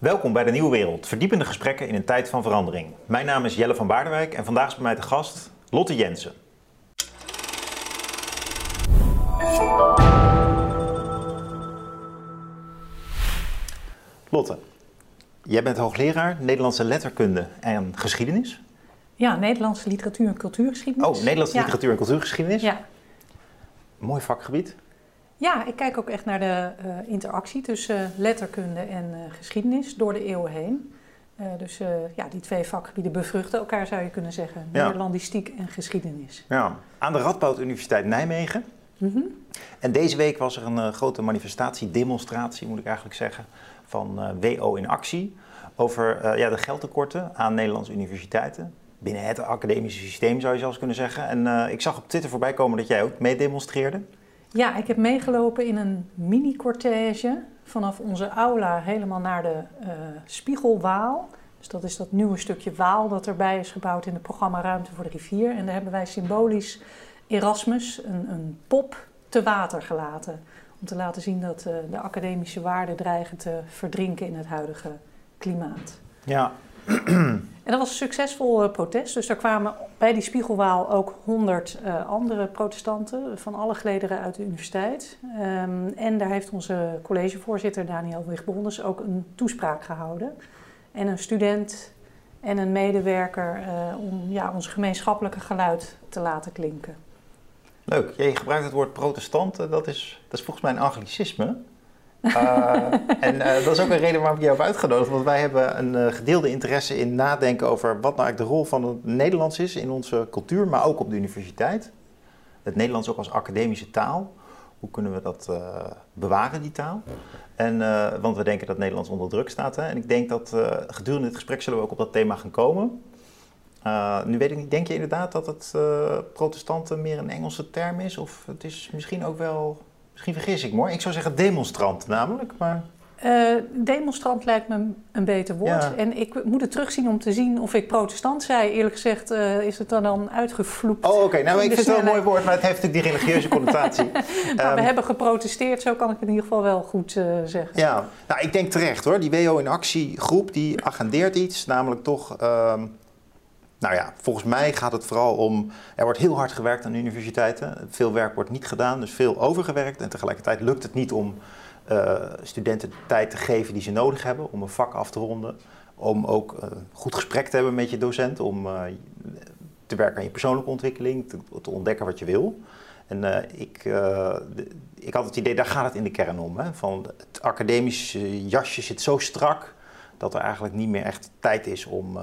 Welkom bij de Nieuwe Wereld, verdiepende gesprekken in een tijd van verandering. Mijn naam is Jelle van Baardenwijk en vandaag is bij mij de gast Lotte Jensen. Lotte, jij bent hoogleraar Nederlandse letterkunde en geschiedenis. Ja, Nederlandse literatuur en cultuurgeschiedenis. Oh, Nederlandse Ja. literatuur en cultuurgeschiedenis. Ja. Mooi vakgebied. Ja, ik kijk ook echt naar de eh, interactie tussen eh, letterkunde en eh, geschiedenis door de eeuwen heen. Dus ja, die twee vakgebieden bevruchten elkaar, zou je kunnen zeggen. Ja. Nederlandistiek en geschiedenis. Ja. Aan de Radboud Universiteit Nijmegen. Mhm. En deze week was er een grote manifestatie, demonstratie moet ik eigenlijk zeggen, van WO in actie over ja, de geldtekorten aan Nederlandse universiteiten. Binnen het academische systeem zou je zelfs kunnen zeggen. En ik zag op Twitter voorbij komen dat jij ook meedemonstreerde. Ja, ik heb meegelopen in een mini-cortège vanaf onze aula helemaal naar de eh, Spiegelwaal. Dus dat is dat nieuwe stukje waal dat erbij is gebouwd in het programma Ruimte voor de Rivier. En daar hebben wij symbolisch Erasmus, een, een pop, te water gelaten. Om te laten zien dat eh, de academische waarden dreigen te verdrinken in het huidige klimaat. Ja, En dat was een succesvol eh, protest. Dus daar kwamen bij die Spiegelwaal ook honderd eh, andere protestanten van alle gelederen uit de universiteit. Ehm, en daar heeft onze collegevoorzitter Daniel Wigbondes ook een toespraak gehouden. En een student en een medewerker eh, om ja, ons gemeenschappelijke geluid te laten klinken. leuk. Jij gebruikt het woord protestanten, dat is, dat is volgens mij een anglicisme. Eh, en eh, dat is ook een reden waarom ik jou heb uitgenodigd. Want wij hebben een eh, gedeelde interesse in nadenken over wat nou eigenlijk de rol van het Nederlands is in onze cultuur, maar ook op de universiteit. Het Nederlands ook als academische taal. Hoe kunnen we dat bewaren, die taal? En, want we denken dat Nederlands onder druk staat. Hè? En ik denk dat gedurende dit gesprek zullen we ook op dat thema gaan komen. Nu weet ik niet, denk je inderdaad dat het protestanten meer een Engelse term is? Of het is misschien ook wel, misschien vergis ik me hoor. Ik zou zeggen demonstrant namelijk, maar... Uh, demonstrant lijkt me een beter woord. Ja. En ik moet het terugzien om te zien of ik protestant zei. Eerlijk gezegd uh, is het er dan uitgevloept. Oh, oké. Okay. Nou, ik vind het wel een mooi woord, maar het heeft natuurlijk die religieuze connotatie. maar Ehm, we hebben geprotesteerd, zo kan ik het in ieder geval wel goed uh, zeggen. Ja, nou ik denk terecht hoor. Die WO in actie groep die agendeert iets, namelijk toch... ehm, nou ja, volgens mij gaat het vooral om. Er wordt heel hard gewerkt aan universiteiten. Veel werk wordt niet gedaan, dus veel overgewerkt. En tegelijkertijd lukt het niet om uh, studenten de tijd te geven die ze nodig hebben om een vak af te ronden. Om ook een goed gesprek te hebben met je docent. Om uh, te werken aan je persoonlijke ontwikkeling, te, te ontdekken wat je wil. En ik, ik had het idee, daar gaat het in de kern om. Hè? Van het academische jasje zit zo strak dat er eigenlijk niet meer echt tijd is om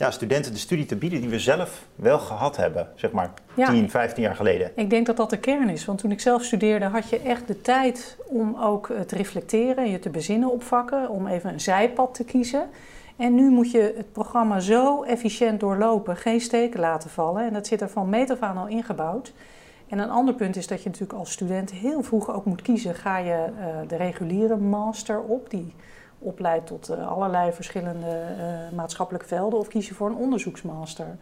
ja, studenten de studie te bieden die we zelf wel gehad hebben, zeg maar Ja. 10, 15 jaar geleden. Ik denk dat dat de kern is. Want toen ik zelf studeerde, had je echt de tijd om ook eh, te reflecteren, je te bezinnen op vakken, om even een zijpad te kiezen. En nu moet je het programma zo efficiënt doorlopen, geen steken laten vallen. En dat zit er van meet af aan al ingebouwd. En een ander punt is dat je natuurlijk als student heel vroeg ook moet kiezen. Ga je uh, de reguliere master op, die opleidt tot uh, allerlei verschillende uh, maatschappelijke velden, of kies je voor een onderzoeksmaster.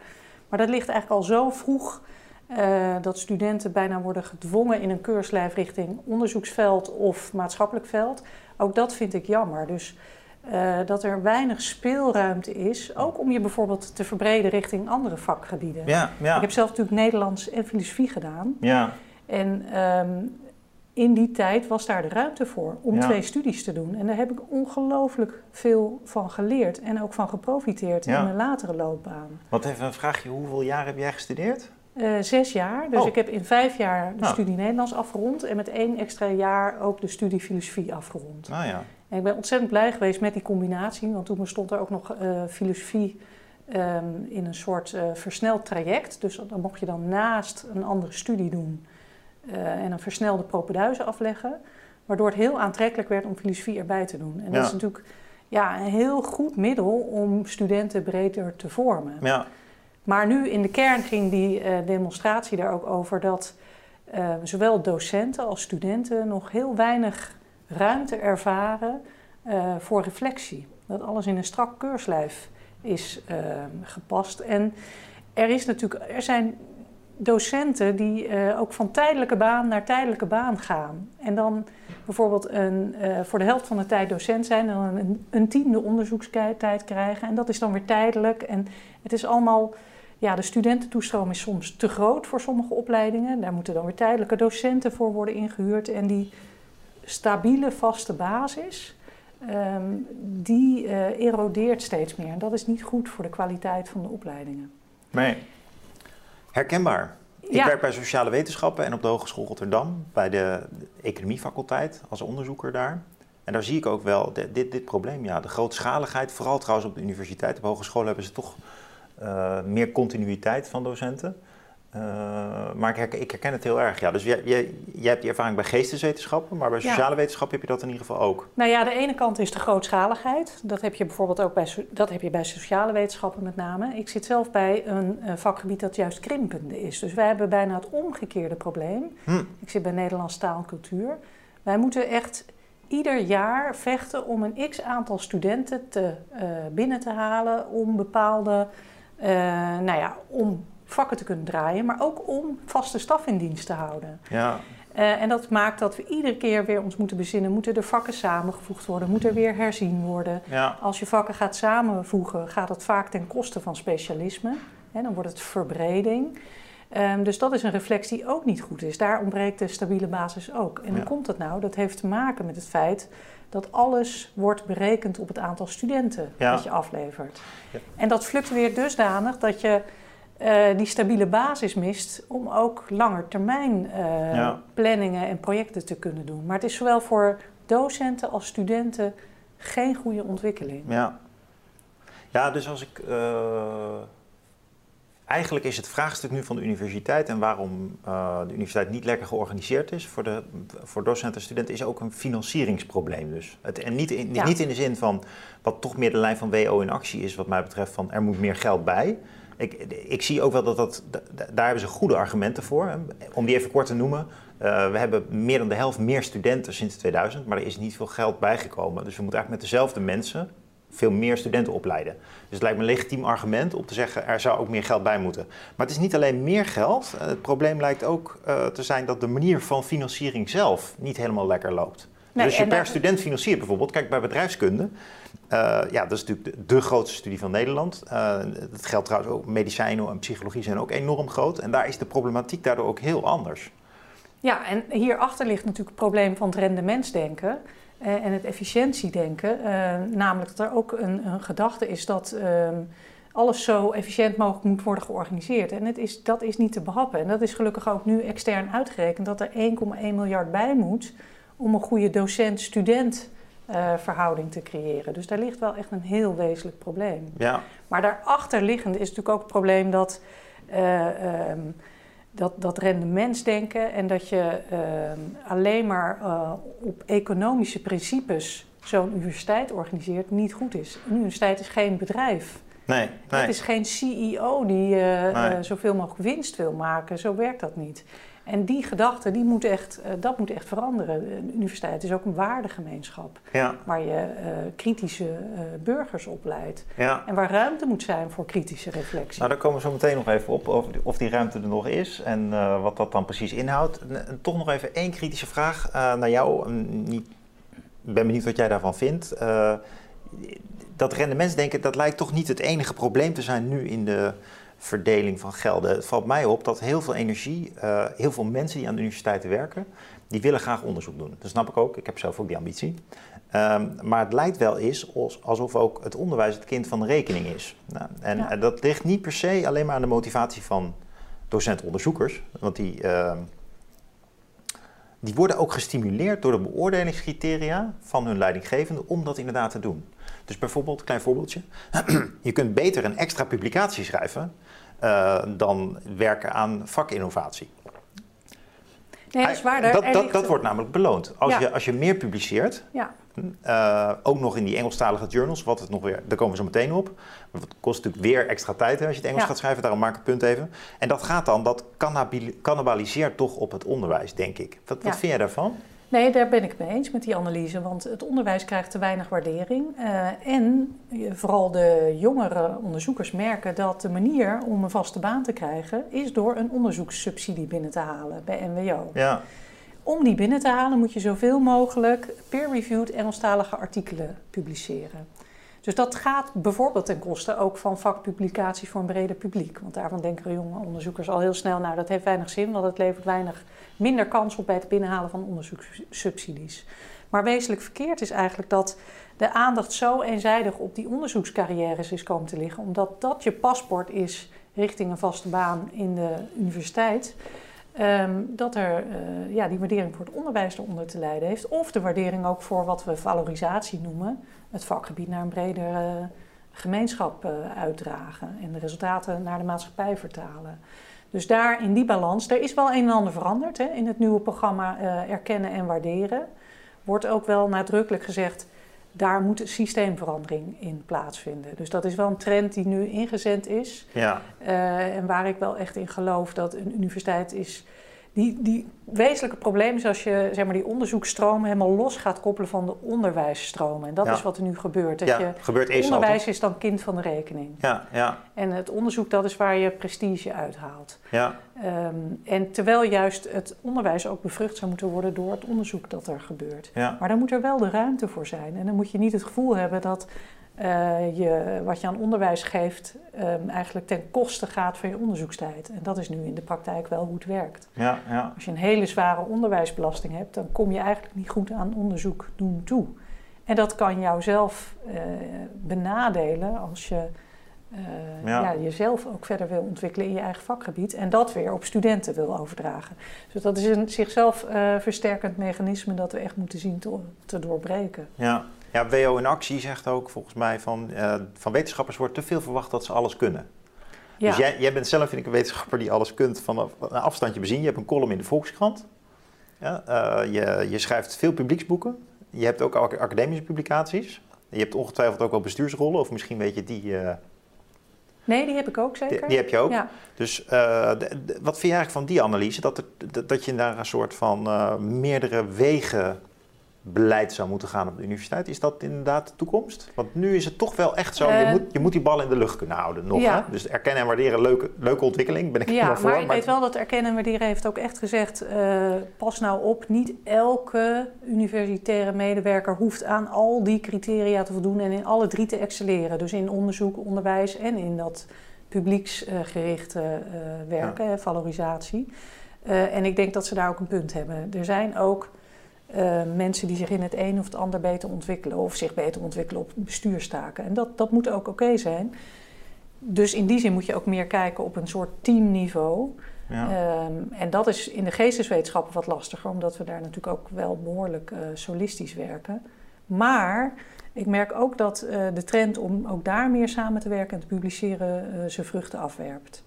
Maar dat ligt eigenlijk al zo vroeg uh, dat studenten bijna worden gedwongen in een keurslijf richting onderzoeksveld of maatschappelijk veld. Ook dat vind ik jammer. Dus uh, dat er weinig speelruimte is, ook om je bijvoorbeeld te verbreden richting andere vakgebieden. Ja, ja. Ik heb zelf natuurlijk Nederlands en filosofie gedaan. Ja, En um, in die tijd was daar de ruimte voor om Ja. twee studies te doen. En daar heb ik ongelooflijk veel van geleerd en ook van geprofiteerd Ja. in mijn latere loopbaan. wat even een vraagje, hoeveel jaar heb jij gestudeerd? Eh, zes jaar, dus Oh. ik heb in vijf jaar de Nou. studie Nederlands afgerond en met één extra jaar ook de studie filosofie afgerond. Nou ja, En ik ben ontzettend blij geweest met die combinatie, want toen bestond er ook nog eh, filosofie ehm, in een soort eh, versneld traject. Dus dan mocht je dan naast een andere studie doen en een versnelde propeduize afleggen, waardoor het heel aantrekkelijk werd om filosofie erbij te doen. En Ja. dat is natuurlijk ja, een heel goed middel om studenten breder te vormen. ja, Maar nu in de kern ging die eh, demonstratie daar ook over dat eh, zowel docenten als studenten nog heel weinig ruimte ervaren eh, voor reflectie. Dat alles in een strak keurslijf is eh, gepast. En er is natuurlijk, er zijn docenten die eh, ook van tijdelijke baan naar tijdelijke baan gaan. En dan bijvoorbeeld een, uh, voor de helft van de tijd docent zijn en dan een, een tiende onderzoekstijd krijgen. En dat is dan weer tijdelijk. En het is allemaal, ja, de studententoestroom is soms te groot voor sommige opleidingen. Daar moeten dan weer tijdelijke docenten voor worden ingehuurd. En die stabiele vaste basis, um, die uh, erodeert steeds meer. En dat is niet goed voor de kwaliteit van de opleidingen. Nee. Herkenbaar. Ik werk bij sociale wetenschappen en op de Hogeschool Rotterdam bij de economiefaculteit als onderzoeker daar. En daar zie ik ook wel dit, dit, dit probleem, ja, de grootschaligheid. Vooral trouwens op de universiteit, op hogescholen hebben ze toch uh, meer continuïteit van docenten. Uh, maar ik herken, ik herken, het heel erg. Ja. Dus jij, jij, jij, hebt die ervaring bij geesteswetenschappen, maar bij sociale ja. wetenschappen heb je dat in ieder geval ook. Nou ja, de ene kant is de grootschaligheid. Dat heb je bijvoorbeeld ook bij, dat heb je bij sociale wetenschappen met name. Ik zit zelf bij een, een vakgebied dat juist krimpende is. Dus wij hebben bijna het omgekeerde probleem. Hm. Ik zit bij Nederlands taal en cultuur. Wij moeten echt ieder jaar vechten om een x aantal studenten te, uh, binnen te halen om bepaalde, uh, nou ja, om vakken te kunnen draaien, maar ook om vaste staf in dienst te houden. Ja. Uh, en dat maakt dat we iedere keer weer ons moeten bezinnen: moeten er vakken samengevoegd worden? Moet er weer herzien worden? Ja. Als je vakken gaat samenvoegen, gaat dat vaak ten koste van specialisme. Hè, dan wordt het verbreding. Um, dus dat is een reflex die ook niet goed is. Daar ontbreekt de stabiele basis ook. En hoe komt dat nou? Dat heeft te maken met het feit dat alles wordt berekend op het aantal studenten ja. dat je aflevert. Ja. En dat fluctueert dusdanig dat je uh, die stabiele basis mist om ook langetermijn uh, ja. planningen en projecten te kunnen doen. Maar het is zowel voor docenten als studenten geen goede ontwikkeling. Ja, ja dus als ik. Uh, eigenlijk is het vraagstuk nu van de universiteit en waarom de universiteit niet lekker georganiseerd is voor, de, voor docenten en studenten, is ook een financieringsprobleem. Dus. Het, en niet in, ja. niet in de zin van wat toch meer de lijn van WO in actie is, wat mij betreft, van er moet meer geld bij. Ik, ik zie ook wel dat, dat daar hebben ze goede argumenten voor. Om die even kort te noemen. Uh, we hebben meer dan de helft meer studenten sinds 2000, maar er is niet veel geld bijgekomen. Dus we moeten eigenlijk met dezelfde mensen veel meer studenten opleiden. Dus het lijkt me een legitiem argument om te zeggen er zou ook meer geld bij moeten. Maar het is niet alleen meer geld. Uh, het probleem lijkt ook uh, te zijn dat de manier van financiering zelf niet helemaal lekker loopt. Nee, dus je per student financiert bijvoorbeeld, kijk bij bedrijfskunde, ja, dat is natuurlijk de, grootste studie van Nederland. Uh, dat geldt trouwens ook, medicijnen en psychologie zijn ook enorm groot. En daar is de problematiek daardoor ook heel anders. Ja, en hierachter ligt natuurlijk het probleem van het rendementsdenken uh, en het efficiëntiedenken. namelijk dat er ook een, een gedachte is dat ehm, alles zo efficiënt mogelijk moet worden georganiseerd. En het is, dat is niet te behappen. En dat is gelukkig ook nu extern uitgerekend dat er 1,1 miljard bij moet om een goede docent-student uh, verhouding te creëren. Dus daar ligt wel echt een heel wezenlijk probleem. Ja. Maar daarachter liggend is natuurlijk ook het probleem dat, uh, um, dat, dat rendementsdenken en dat je uh, alleen maar uh, op economische principes zo'n universiteit organiseert niet goed is. Een universiteit is geen bedrijf. Nee, nee. Het is geen CEO die nee. zoveel mogelijk winst wil maken. Zo werkt dat niet. En die gedachte, die moet echt, uh, dat moet echt veranderen. De universiteit is ook een waardegemeenschap. Ja. Waar je uh, kritische uh, burgers opleidt. Ja. En waar ruimte moet zijn voor kritische reflectie. Nou, daar komen we zo meteen nog even op, of die, of die ruimte er nog is en wat dat dan precies inhoudt. En, toch nog even één kritische vraag naar jou. Ik ben benieuwd wat jij daarvan vindt. dat rendementsdenken, dat lijkt toch niet het enige probleem te zijn nu in de verdeling van gelden. Het valt mij op dat heel veel energie, uh, heel veel mensen die aan de universiteiten werken, die willen graag onderzoek doen. Dat snap ik ook, ik heb zelf ook die ambitie. Um, maar het lijkt wel eens alsof ook het onderwijs het kind van de rekening is. Nou, en ja. dat ligt niet per se alleen maar aan de motivatie van docenten-onderzoekers, want die, uh, die worden ook gestimuleerd door de beoordelingscriteria van hun leidinggevende om dat inderdaad te doen. Dus bijvoorbeeld, klein voorbeeldje, je kunt beter een extra publicatie schrijven uh, dan werken aan vakinnovatie. Nee, dat is waar. Dat, dat, dat wordt namelijk beloond. Als, ja. je, als je meer publiceert, ja. uh, ook nog in die Engelstalige journals, wat het nog weer, daar komen we zo meteen op. Het kost natuurlijk weer extra tijd hè, als je het Engels ja. gaat schrijven, daarom maak ik het punt even. En dat gaat dan, dat cannibaliseert toch op het onderwijs, denk ik. Wat, wat vind jij daarvan? Nee, daar ben ik mee eens met die analyse. Want het onderwijs krijgt te weinig waardering. Uh, en vooral de jongere onderzoekers merken dat de manier om een vaste baan te krijgen... is door een onderzoekssubsidie binnen te halen bij NWO. Ja. Om die binnen te halen moet je zoveel mogelijk peer-reviewed Engelstalige artikelen publiceren. Dus dat gaat bijvoorbeeld ten koste ook van vakpublicaties voor een breder publiek. Want daarvan denken jonge onderzoekers al heel snel, nou dat heeft weinig zin, want het levert weinig minder kans op bij het binnenhalen van onderzoekssubsidies. Maar wezenlijk verkeerd is eigenlijk dat de aandacht zo eenzijdig op die onderzoekscarrières is komen te liggen, omdat dat je paspoort is richting een vaste baan in de universiteit. Um, dat er uh, ja, die waardering voor het onderwijs eronder te lijden heeft. Of de waardering ook voor wat we valorisatie noemen. Het vakgebied naar een bredere gemeenschap uh, uitdragen. En de resultaten naar de maatschappij vertalen. Dus daar in die balans, er is wel een en ander veranderd hè, in het nieuwe programma uh, Erkennen en Waarderen. Wordt ook wel nadrukkelijk gezegd, daar moet systeemverandering in plaatsvinden. Dus dat is wel een trend die nu ingezet is. Ja. Uh, en waar ik wel echt in geloof dat een universiteit is die, die wezenlijke probleem is als je zeg maar, die onderzoeksstromen helemaal los gaat koppelen van de onderwijsstromen. En dat is wat er nu gebeurt. Dat ja, je, gebeurt eerst onderwijs altijd. is dan kind van de rekening. Ja, ja. En het onderzoek, dat is waar je prestige uithaalt. Ja. Um, en terwijl juist het onderwijs ook bevrucht zou moeten worden door het onderzoek dat er gebeurt. Ja. Maar dan moet er wel de ruimte voor zijn. En dan moet je niet het gevoel hebben dat uh, je, wat je aan onderwijs geeft um, eigenlijk ten koste gaat van je onderzoekstijd. En dat is nu in de praktijk wel hoe het werkt. Ja, ja. Als je een hele zware onderwijsbelasting hebt, dan kom je eigenlijk niet goed aan onderzoek doen toe. En dat kan jou zelf uh, benadelen als je uh, ja. ja. jezelf ook verder wil ontwikkelen in je eigen vakgebied en dat weer op studenten wil overdragen. Dus dat is een zichzelf versterkend mechanisme dat we echt moeten zien te, te doorbreken. Ja. Ja, WO in actie zegt ook volgens mij van, uh, van wetenschappers wordt te veel verwacht dat ze alles kunnen. Ja. Dus jij, jij, bent zelf, vind ik, een wetenschapper die alles kunt vanaf een afstandje bezien. Je hebt een column in de Volkskrant. Ja, je, je schrijft veel publieksboeken. Je hebt ook academische publicaties. Je hebt ongetwijfeld ook wel bestuursrollen, of misschien weet je die. Uh, nee, die heb ik ook zeker. Die, die heb je ook. Ja. Dus de, de, wat vind je eigenlijk van die analyse? Dat, er, dat je naar een soort van meerdere wegen beleid zou moeten gaan op de universiteit. Is dat inderdaad de toekomst? Want nu is het toch wel echt zo, uh, je, moet, je moet die bal in de lucht kunnen houden nog. Ja. Hè? Dus erkennen en waarderen, leuke, leuke ontwikkeling, ben ik ja, helemaal voor. maar ik weet wel dat erkennen en waarderen heeft ook echt gezegd... Uh, pas nou op, niet elke universitaire medewerker hoeft aan al die criteria te voldoen... en in alle drie te excelleren. Dus in onderzoek, onderwijs en in dat publieksgerichte uh, werken, ja. valorisatie. en ik denk dat ze daar ook een punt hebben. Er zijn ook... Uh, mensen die zich in het een of het ander beter ontwikkelen of zich beter ontwikkelen op bestuurstaken. En dat, dat moet ook oké okay zijn. Dus in die zin moet je ook meer kijken op een soort teamniveau. Ja. Um, en dat is in de geesteswetenschappen wat lastiger, omdat we daar natuurlijk ook wel behoorlijk uh, solistisch werken. Maar ik merk ook dat uh, de trend om ook daar meer samen te werken en te publiceren zijn vruchten afwerpt.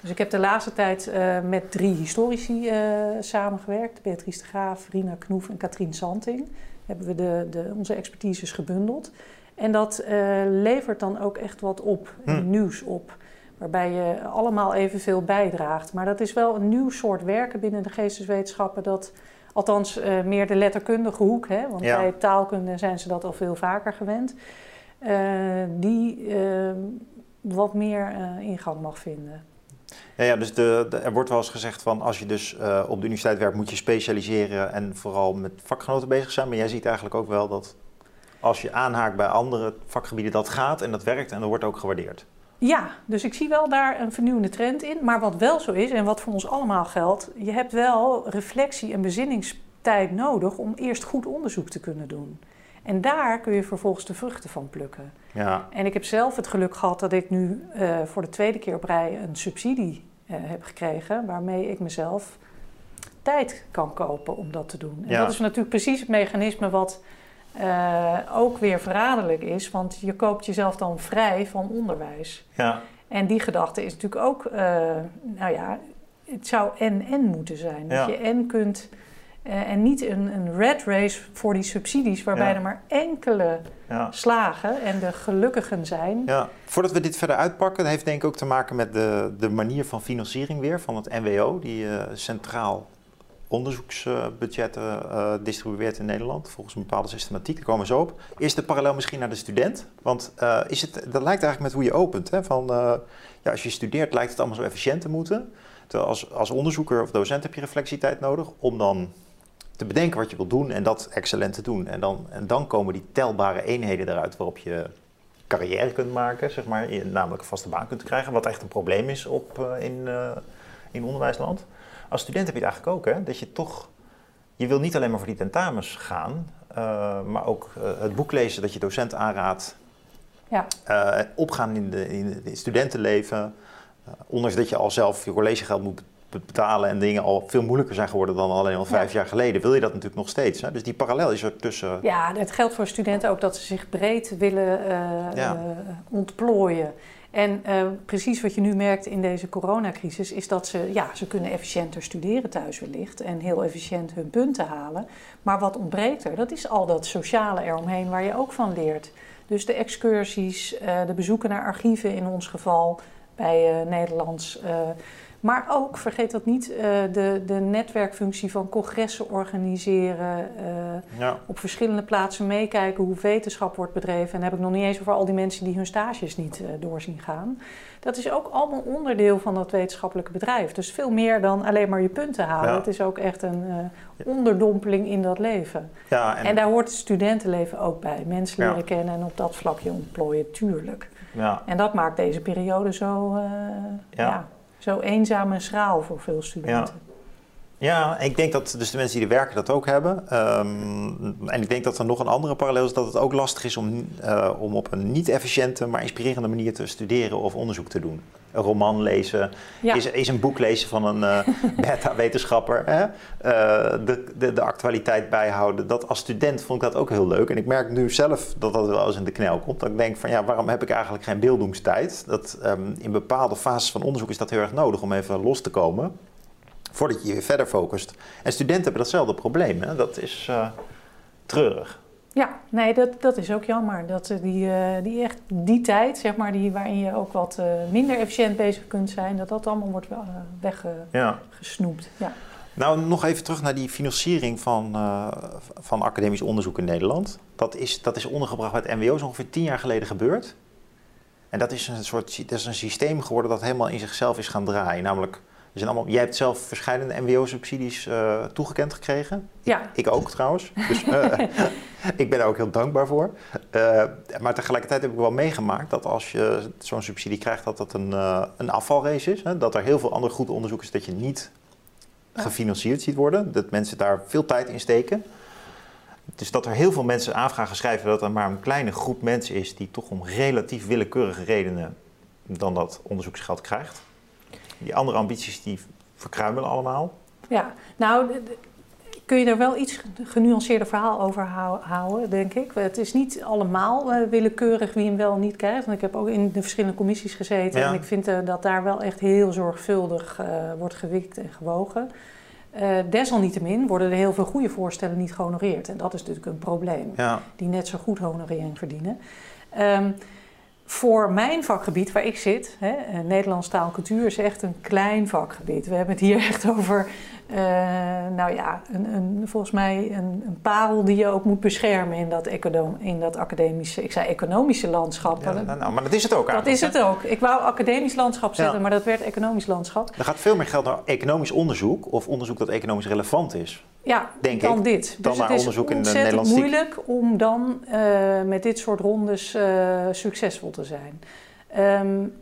Dus ik heb de laatste tijd uh, met drie historici uh, samengewerkt. Beatrice de Graaf, Rina Knoef en Katrien Santing. Hebben we de, de, onze expertises gebundeld. En dat uh, levert dan ook echt wat op, Hm. nieuws op. Waarbij je allemaal evenveel bijdraagt. Maar dat is wel een nieuw soort werken binnen de geesteswetenschappen. Dat, althans, meer de letterkundige hoek. Hè? Want Ja. bij taalkunde zijn ze dat al veel vaker gewend. Die wat meer ingang mag vinden. Ja, ja dus er wordt wel eens gezegd van als je dus eh, op de universiteit werkt, moet je specialiseren en vooral met vakgenoten bezig zijn. Maar jij ziet eigenlijk ook wel dat als je aanhaakt bij andere vakgebieden, dat gaat en dat werkt en dat wordt ook gewaardeerd. Ja, dus ik zie wel daar een vernieuwende trend in. Maar wat wel zo is en wat voor ons allemaal geldt, je hebt wel reflectie en bezinningstijd nodig om eerst goed onderzoek te kunnen doen. En daar kun je vervolgens de vruchten van plukken. Ja, En ik heb zelf het geluk gehad dat ik nu eh, voor de tweede keer op rij een subsidie eh, heb gekregen, waarmee ik mezelf tijd kan kopen om dat te doen. En Ja. dat is natuurlijk precies het mechanisme wat eh, ook weer verraderlijk is, want je koopt jezelf dan vrij van onderwijs. ja, En die gedachte is natuurlijk ook, nou ja, het zou en-en moeten zijn. Dat je en kunt, eh, en niet een, een red race voor die subsidies, waarbij Ja. er maar enkele ja. slagen en de gelukkigen zijn. Ja, voordat we dit verder uitpakken, dat heeft denk ik ook te maken met de, de manier van financiering weer van het NWO, die eh, centraal onderzoeksbudgetten uh, distribueert in Nederland, volgens een bepaalde systematiek. Daar komen we zo op. Is de parallel misschien naar de student? Want is het, dat lijkt eigenlijk met hoe je opent. Hè? Van, ja, als je studeert lijkt het allemaal zo efficiënt te moeten. Terwijl als, als onderzoeker of docent heb je reflectietijd nodig om dan te bedenken wat je wilt doen en dat excellent te doen. En dan, en dan komen die telbare eenheden eruit waarop je carrière kunt maken, zeg maar, namelijk een vaste baan kunt krijgen, wat echt een probleem is op, uh, in, uh, in onderwijsland. Als student heb je het eigenlijk ook, hè, dat je toch, je wil niet alleen maar voor die tentamens gaan, uh, maar ook het boek lezen dat je docent aanraadt, ja. opgaan in, de, in het studentenleven, ondanks dat je al zelf je collegegeld moet betalen en dingen al veel moeilijker zijn geworden dan alleen al vijf ja. jaar geleden, wil je dat natuurlijk nog steeds. Hè? Dus die parallel is er tussen. Ja, het geldt voor studenten ook dat ze zich breed willen uh, ja. uh, ontplooien. En uh, precies wat je nu merkt in deze coronacrisis is dat ze, ja, ze kunnen efficiënter studeren thuis wellicht en heel efficiënt hun punten halen. Maar wat ontbreekt er? Dat is al dat sociale eromheen waar je ook van leert. Dus de excursies, de bezoeken naar archieven in ons geval bij Nederlands. Maar ook, vergeet dat niet, uh, de, de netwerkfunctie van congressen organiseren. Uh, ja. Op verschillende plaatsen meekijken hoe wetenschap wordt bedreven. En heb ik nog niet eens over al die mensen die hun stages niet uh, doorzien gaan. Dat is ook allemaal onderdeel van dat wetenschappelijke bedrijf. Dus veel meer dan alleen maar je punten halen. Ja. Het is ook echt een onderdompeling in dat leven. Ja, en... en... daar hoort het studentenleven ook bij. Mensen leren kennen en op dat vlakje ontplooien, tuurlijk. Ja. En dat maakt deze periode zo... ja zo eenzaam en schraal voor veel studenten. Ja. Ik denk dat dus de mensen die er werken dat ook hebben. Um, en ik denk dat er nog een andere parallel is dat het ook lastig is om, uh, om op een niet-efficiënte, maar inspirerende manier te studeren of onderzoek te doen. Een roman lezen, ja. is, is een boek lezen van een uh, beta-wetenschapper, uh, de, de, de, actualiteit bijhouden. Dat als student vond ik dat ook heel leuk. En ik merk nu zelf dat dat wel eens in de knel komt. Dat ik denk van ja, waarom heb ik eigenlijk geen beeldingstijd? Dat um, in bepaalde fases van onderzoek is dat heel erg nodig om even los te komen voordat je je weer verder focust. En studenten hebben datzelfde probleem. Hè? Dat is uh, treurig. Ja, nee, dat, dat is ook jammer. Dat die, uh, die, echt, die tijd, zeg maar, die, waarin je ook wat uh, minder efficiënt bezig kunt zijn, dat dat allemaal wordt weggesnoept. Ja. ja. Nou, nog even terug naar die financiering van, van academisch onderzoek in Nederland. Dat is, dat is ondergebracht bij het MWO, zo ongeveer tien jaar geleden gebeurd. En dat is een soort dat is een systeem geworden dat helemaal in zichzelf is gaan draaien. Namelijk zijn allemaal, jij hebt zelf verschillende MWO-subsidies uh, toegekend gekregen. Ja. Ik, ik ook trouwens. Dus uh, ik ben daar ook heel dankbaar voor. Uh, maar tegelijkertijd heb ik wel meegemaakt dat als je zo'n subsidie krijgt, dat dat een, een afvalrace is. Hè? Dat er heel veel andere goed onderzoek is dat je niet gefinancierd ziet worden. Dat mensen daar veel tijd in steken. Dus dat er heel veel mensen aanvragen schrijven dat er maar een kleine groep mensen is die toch om relatief willekeurige redenen dan dat onderzoeksgeld krijgt. Die andere ambities die verkruimelen allemaal. Ja, nou kun je er wel iets genuanceerder verhaal over houden, denk ik. Het is niet allemaal uh, willekeurig wie hem wel niet krijgt. Want ik heb ook in de verschillende commissies gezeten. Ja. En ik vind uh, dat daar wel echt heel zorgvuldig uh, wordt gewikt en gewogen. desalniettemin worden er heel veel goede voorstellen niet gehonoreerd. En dat is natuurlijk een probleem. Ja. Die net zo goed honorering verdienen. Um, voor mijn vakgebied waar ik zit, hè, eh, Nederlands taal en cultuur is echt een klein vakgebied. We hebben het hier echt over, uh, nou ja, een, een, volgens mij een, een, parel die je ook moet beschermen in dat, in dat academische, ik zei economische landschap. Ja, nou, nou, maar dat is het ook Dat is het ook. Ik wou academisch landschap zetten, ja. maar dat werd economisch landschap. Er gaat veel meer geld naar economisch onderzoek of onderzoek dat economisch relevant is. Ja, denk dan ik. dit. Dan dus naar het onderzoek is in de ontzettend moeilijk om dan uh, met dit soort rondes uh, succesvol te zijn. Um,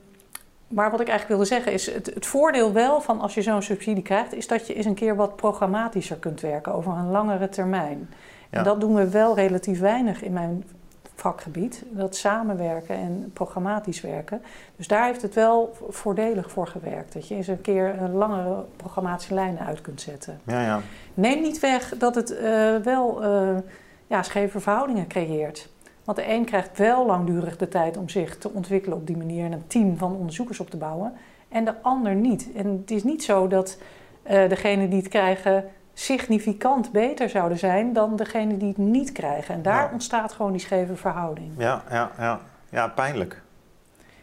maar wat ik eigenlijk wilde zeggen is, het, het voordeel wel van als je zo'n subsidie krijgt, is dat je eens een keer wat programmatischer kunt werken over een langere termijn. Ja. En dat doen we wel relatief weinig in mijn vakgebied, dat samenwerken en programmatisch werken. Dus daar heeft het wel voordelig voor gewerkt. Dat je eens een keer een langere programmatische lijnen uit kunt zetten. Ja, ja. Neem niet weg dat het uh, wel uh, ja, scheve verhoudingen creëert. Want de een krijgt wel langdurig de tijd om zich te ontwikkelen op die manier en een team van onderzoekers op te bouwen. En de ander niet. En het is niet zo dat uh, degene die het krijgen significant beter zouden zijn dan degene die het niet krijgen. En daar ja. ontstaat gewoon die scheve verhouding. Ja, ja, ja. ja pijnlijk.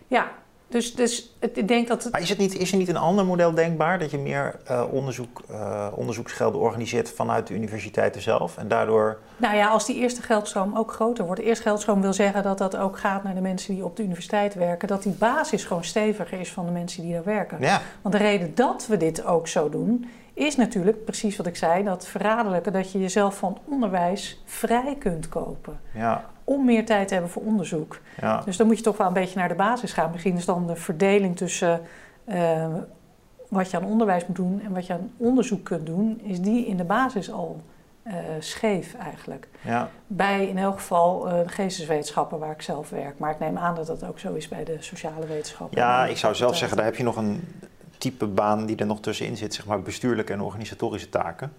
Ja, Dus, dus het, ik denk dat... Het... Maar is, het niet, is er niet een ander model denkbaar? Dat je meer uh, onderzoek, uh, onderzoeksgelden organiseert vanuit de universiteiten zelf en daardoor... Nou ja, als die eerste geldstroom ook groter wordt. De eerste geldstroom wil zeggen dat dat ook gaat naar de mensen die op de universiteit werken. Dat die basis gewoon steviger is van de mensen die daar werken. Ja. Want de reden dat we dit ook zo doen, is natuurlijk precies wat ik zei, dat verraderlijke dat je jezelf van onderwijs vrij kunt kopen. Ja. Om meer tijd te hebben voor onderzoek. Ja. Dus dan moet je toch wel een beetje naar de basis gaan. Misschien is dan de verdeling tussen uh, wat je aan onderwijs moet doen en wat je aan onderzoek kunt doen, is die in de basis al uh, scheef eigenlijk. Ja. Bij in elk geval uh, de geesteswetenschappen waar ik zelf werk. Maar ik neem aan dat dat ook zo is bij de sociale wetenschappen. Ja, ik zou zelf zeggen, daar heb je nog een type baan die er nog tussenin zit, zeg maar bestuurlijke en organisatorische taken.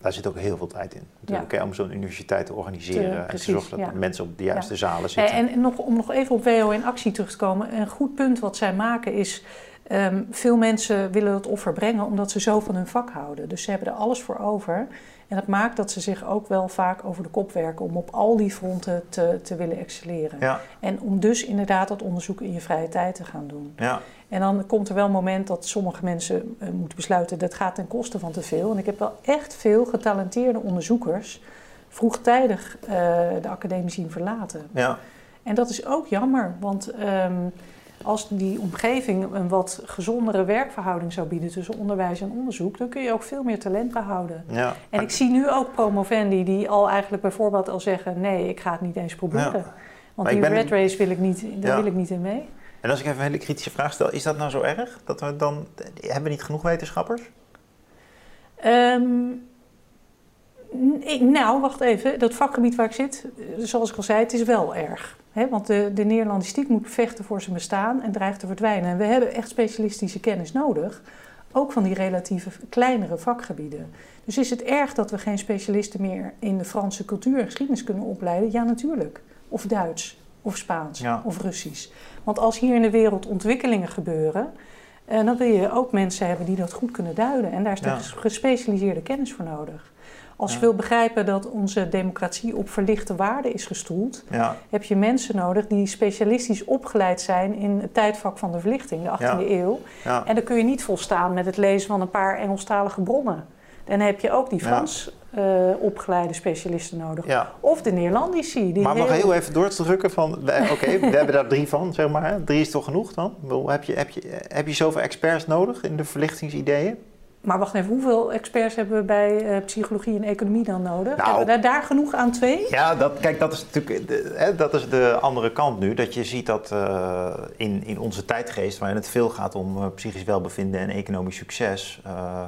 Daar zit ook heel veel tijd in. Natuurlijk, ja. om zo'n universiteit te organiseren te, en te zorgen dat ja. mensen op de juiste ja. zalen zitten. En, en nog, om nog even op WO in actie terug te komen, een goed punt wat zij maken is. Um, veel mensen willen het offer brengen omdat ze zo van hun vak houden. Dus ze hebben er alles voor over. En dat maakt dat ze zich ook wel vaak over de kop werken om op al die fronten te, te willen excelleren. Ja. En om dus inderdaad dat onderzoek in je vrije tijd te gaan doen. Ja. En dan komt er wel een moment dat sommige mensen uh, moeten besluiten dat gaat ten koste van te veel. En ik heb wel echt veel getalenteerde onderzoekers vroegtijdig uh, de academie zien verlaten. Ja. En dat is ook jammer, want um, als die omgeving een wat gezondere werkverhouding zou bieden tussen onderwijs en onderzoek, dan kun je ook veel meer talent behouden. Ja. En ik zie nu ook promovendi die al eigenlijk bijvoorbeeld al zeggen: nee, ik ga het niet eens proberen. Ja. Want die red race wil ik niet, daar wil ik niet in mee. En als ik even een hele kritische vraag stel, is dat nou zo erg? Dat we dan, hebben we niet genoeg wetenschappers? Ehm, ik- nou, wacht even. Dat vakgebied waar ik zit, eh, zoals ik al zei, het is wel erg. Want de, de Nederlandistiek moet vechten voor zijn bestaan en dreigt te verdwijnen. En we hebben echt specialistische kennis nodig. Ook van die relatieve kleinere vakgebieden. Dus is het erg dat we geen specialisten meer in de Franse cultuur en geschiedenis kunnen opleiden? Ja, natuurlijk. Of Duits, of Spaans, Ja. of Russisch. Want als hier in de wereld ontwikkelingen gebeuren, eh, dan wil je ook mensen hebben die dat goed kunnen duiden. En daar is Ja. er gespecialiseerde kennis voor nodig. Als je wil begrijpen dat onze democratie op verlichte waarden is gestoeld, heb je mensen nodig die specialistisch opgeleid zijn in het tijdvak van de verlichting, de 18e eeuw. En dan kun je niet volstaan met het lezen van een paar Engelstalige bronnen. Dan heb je ook die. Frans eh, opgeleide specialisten nodig. ja. Of de Neerlandici. Die Maar om nog heel even door te drukken van, oké, we hebben daar drie van, zeg maar. Drie is toch genoeg dan? Heb je, heb, je, heb je zoveel experts nodig in de verlichtingsideeën? Maar wacht even, hoeveel experts hebben we bij eh, psychologie en economie dan nodig? Nou. hebben we daar, daar genoeg aan twee? Ja, dat, kijk, dat is natuurlijk de, hè, dat is de andere kant nu. Dat je ziet dat eh, in, in onze tijdgeest, waarin het veel gaat om eh, psychisch welbevinden en economisch succes, eh,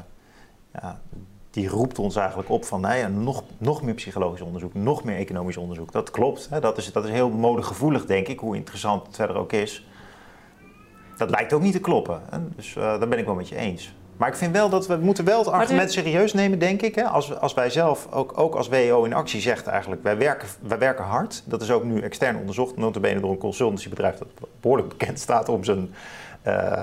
ja, die roept ons eigenlijk op van nou ja, nog, nog meer psychologisch onderzoek, nog meer economisch onderzoek. Dat klopt, hè, dat, is, dat is heel modegevoelig, denk ik, hoe interessant het verder ook is. Dat lijkt ook niet te kloppen. Hè? Dus eh, daar ben ik wel met je eens. Maar ik vind wel dat we moeten wel het argument serieus nemen, denk ik. Hè? Als, als wij zelf, ook, ook als WO in actie zegt eigenlijk, wij werken, wij werken hard. Dat is ook nu extern onderzocht, notabene door een consultancybedrijf dat behoorlijk bekend staat om zijn eh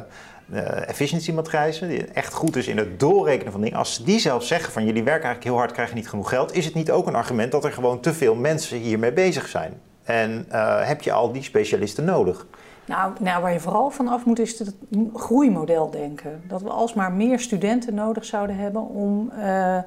eh, efficiency-matrijzen. Die echt goed is in het doorrekenen van dingen. Als die zelf zeggen van jullie werken eigenlijk heel hard, krijgen niet genoeg geld. Is het niet ook een argument dat er gewoon te veel mensen hiermee bezig zijn? En eh, heb je al die specialisten nodig? Nou, nou, waar je vooral van af moet is het groeimodel denken. Dat we alsmaar meer studenten nodig zouden hebben om eh,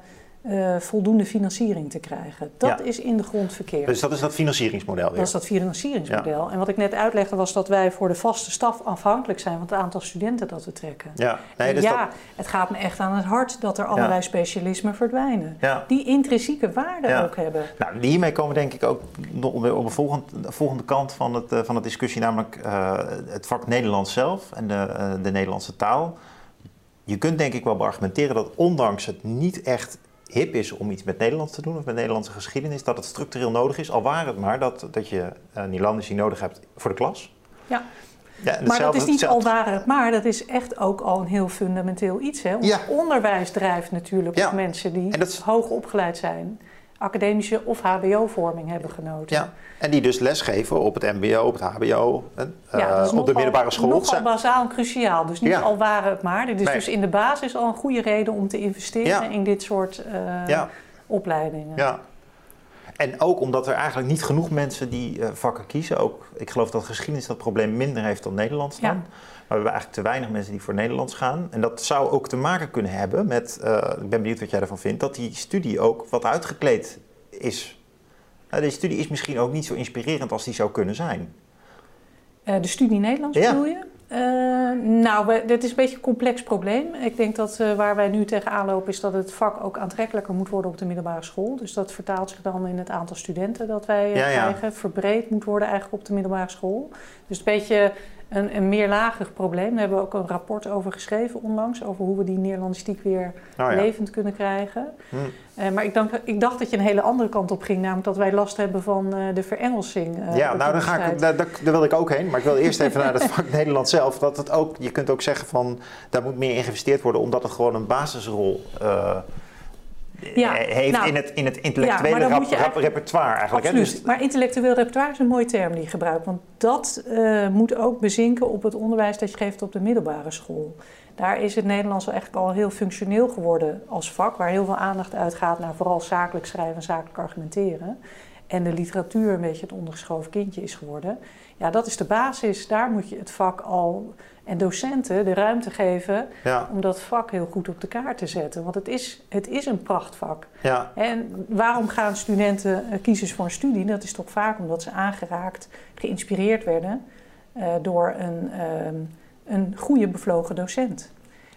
eh, voldoende financiering te krijgen. Dat Ja. is in de grond verkeerd. Dus dat is dat financieringsmodel weer. Dat is dat financieringsmodel. En wat ik net uitlegde was dat wij voor de vaste staf afhankelijk zijn van het aantal studenten dat we trekken. Ja, nee, dus ja, dat, het gaat me echt aan het hart dat er allerlei specialismen verdwijnen. ja. Die intrinsieke waarde ook hebben. Nou, hiermee komen we denk ik ook op de volgende, de volgende kant van, het, eh, van de discussie, namelijk eh, het vak Nederlands zelf en de, de Nederlandse taal. Je kunt denk ik wel beargumenteren dat ondanks het niet echt hip is om iets met Nederlands te doen of met Nederlandse geschiedenis, dat het structureel nodig is, al waren het maar dat, dat je uh, Nederlandici nodig hebt voor de klas. Ja. Ja, Maar dat is niet al waren het maar, dat is echt ook al een heel fundamenteel iets. Hè? Ons Ja. onderwijs drijft natuurlijk op mensen die En dat is- hoog opgeleid zijn, academische of HBO-vorming hebben genoten. Ja, en die dus lesgeven op het MBO, op het HBO, en, Ja, eh, op de middelbare school. Nogal Zijn- bazaal en cruciaal. Dus niet Ja. al waren het maar. Dit is Nee. dus in de basis al een goede reden om te investeren Ja. in dit soort eh, opleidingen. Ja. En ook omdat er eigenlijk niet genoeg mensen die uh, vakken kiezen. Ook, ik geloof dat geschiedenis dat probleem minder heeft dan Nederlands dan. Maar we hebben eigenlijk te weinig mensen die voor Nederlands gaan. En dat zou ook te maken kunnen hebben met, uh, ik ben benieuwd wat jij ervan vindt, dat die studie ook wat uitgekleed is. Nou, deze studie is misschien ook niet zo inspirerend als die zou kunnen zijn. Uh, de studie Nederlands ja. bedoel je? Uh, nou, dit is een beetje een complex probleem. Ik denk dat uh, waar wij nu tegenaan lopen is dat het vak ook aantrekkelijker moet worden op de middelbare school. Dus dat vertaalt zich dan in het aantal studenten dat wij ja, krijgen. Verbreed moet worden eigenlijk op de middelbare school. Dus een beetje een, een meerlagig probleem. Daar hebben we ook een rapport over geschreven onlangs. Over hoe we die Nederlandistiek weer oh, levend kunnen krijgen. Hm. Uh, maar ik, dank, ik, dacht dat je een hele andere kant op ging. Namelijk dat wij last hebben van uh, de verengelsing. Uh, ja, nou dan ga ik, daar, daar, wil ik ook heen. Maar ik wil eerst even naar het vak Nederland zelf. Dat het ook, je kunt ook zeggen van daar moet meer in geïnvesteerd worden. Omdat het gewoon een basisrol ja, heeft nou, in, het, in het intellectuele ja, rap, rap, repertoire eigenlijk. Absoluut. Hè? Dus, maar intellectueel repertoire is een mooie term die je gebruikt. Want dat uh, moet ook bezinken op het onderwijs dat je geeft op de middelbare school. Daar is het Nederlands eigenlijk al heel functioneel geworden als vak, waar heel veel aandacht uitgaat naar vooral zakelijk schrijven en zakelijk argumenteren. En de literatuur een beetje het ondergeschoven kindje is geworden. Ja, dat is de basis. Daar moet je het vak al en docenten de ruimte geven om dat vak heel goed op de kaart te zetten. Want het is, het is een prachtvak. Ja. En waarom gaan studenten uh, kiezen voor een studie? Dat is toch vaak omdat ze aangeraakt, geïnspireerd werden uh, door een, uh, een goede bevlogen docent.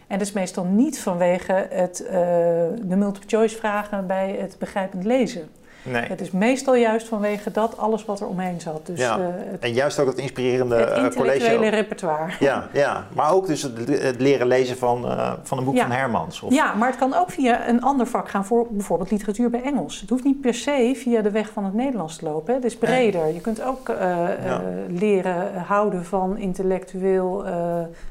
En dat is meestal niet vanwege het, uh, de multiple choice vragen bij het begrijpend lezen. Nee. Het is meestal juist vanwege dat alles wat er omheen zat. Dus, ja. Uh, het, en juist ook het inspirerende het uh, college. repertoire. Ja, ja, maar ook dus het, het leren lezen van, uh, van een boek van Hermans. Of... Ja, maar het kan ook via een ander vak gaan, voor bijvoorbeeld literatuur bij Engels. Het hoeft niet per se via de weg van het Nederlands te lopen. Hè. Het is breder. Je kunt ook ja. leren houden van intellectueel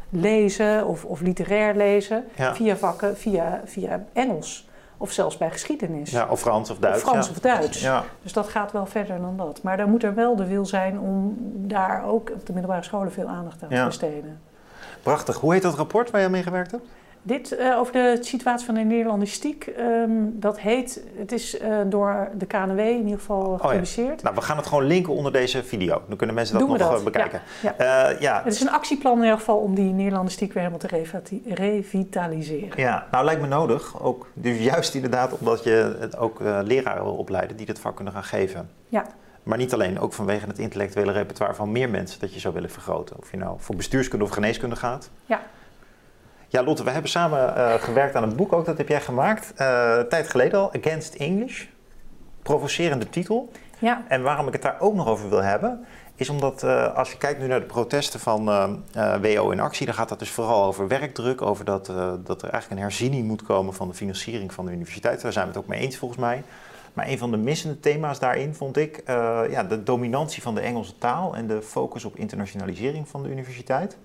lezen of, of literair lezen via vakken, via, via Engels. Of zelfs bij geschiedenis. Ja, of Frans of Duits. Of Frans of Duits. Ja. Dus dat gaat wel verder dan dat. Maar dan moet er wel de wil zijn om daar ook op de middelbare scholen veel aandacht aan te besteden. Prachtig. Hoe heet dat rapport waar je mee gewerkt hebt? Dit uh, over de situatie van de Nederlandistiek, um, dat heet, het is uh, door de KNW in ieder geval oh, gepubliceerd. Ja. Nou, we gaan het gewoon linken onder deze video. Dan kunnen mensen dat Doen nog dat? Eh, bekijken. Ja, ja. Uh, ja. Het is een actieplan in ieder geval om die Nederlandistiek weer helemaal te revitaliseren. Ja, nou lijkt me nodig. Ook, dus juist inderdaad omdat je het ook leraren wil opleiden die dit vak kunnen gaan geven. Ja. Maar niet alleen, ook vanwege het intellectuele repertoire van meer mensen dat je zou willen vergroten. Of je nou voor bestuurskunde of geneeskunde gaat. Ja. Ja, Lotte, we hebben samen uh, gewerkt aan een boek ook, dat heb jij gemaakt. Uh, tijd geleden al, Against English. Provocerende titel. Ja. En waarom ik het daar ook nog over wil hebben, is omdat uh, als je kijkt nu naar de protesten van WO in actie, dan gaat dat dus vooral over werkdruk, over dat, dat er eigenlijk een herziening moet komen van de financiering van de universiteit. Daar zijn we het ook mee eens volgens mij. Maar een van de missende thema's daarin vond ik ja, de dominantie van de Engelse taal en de focus op internationalisering van de universiteit.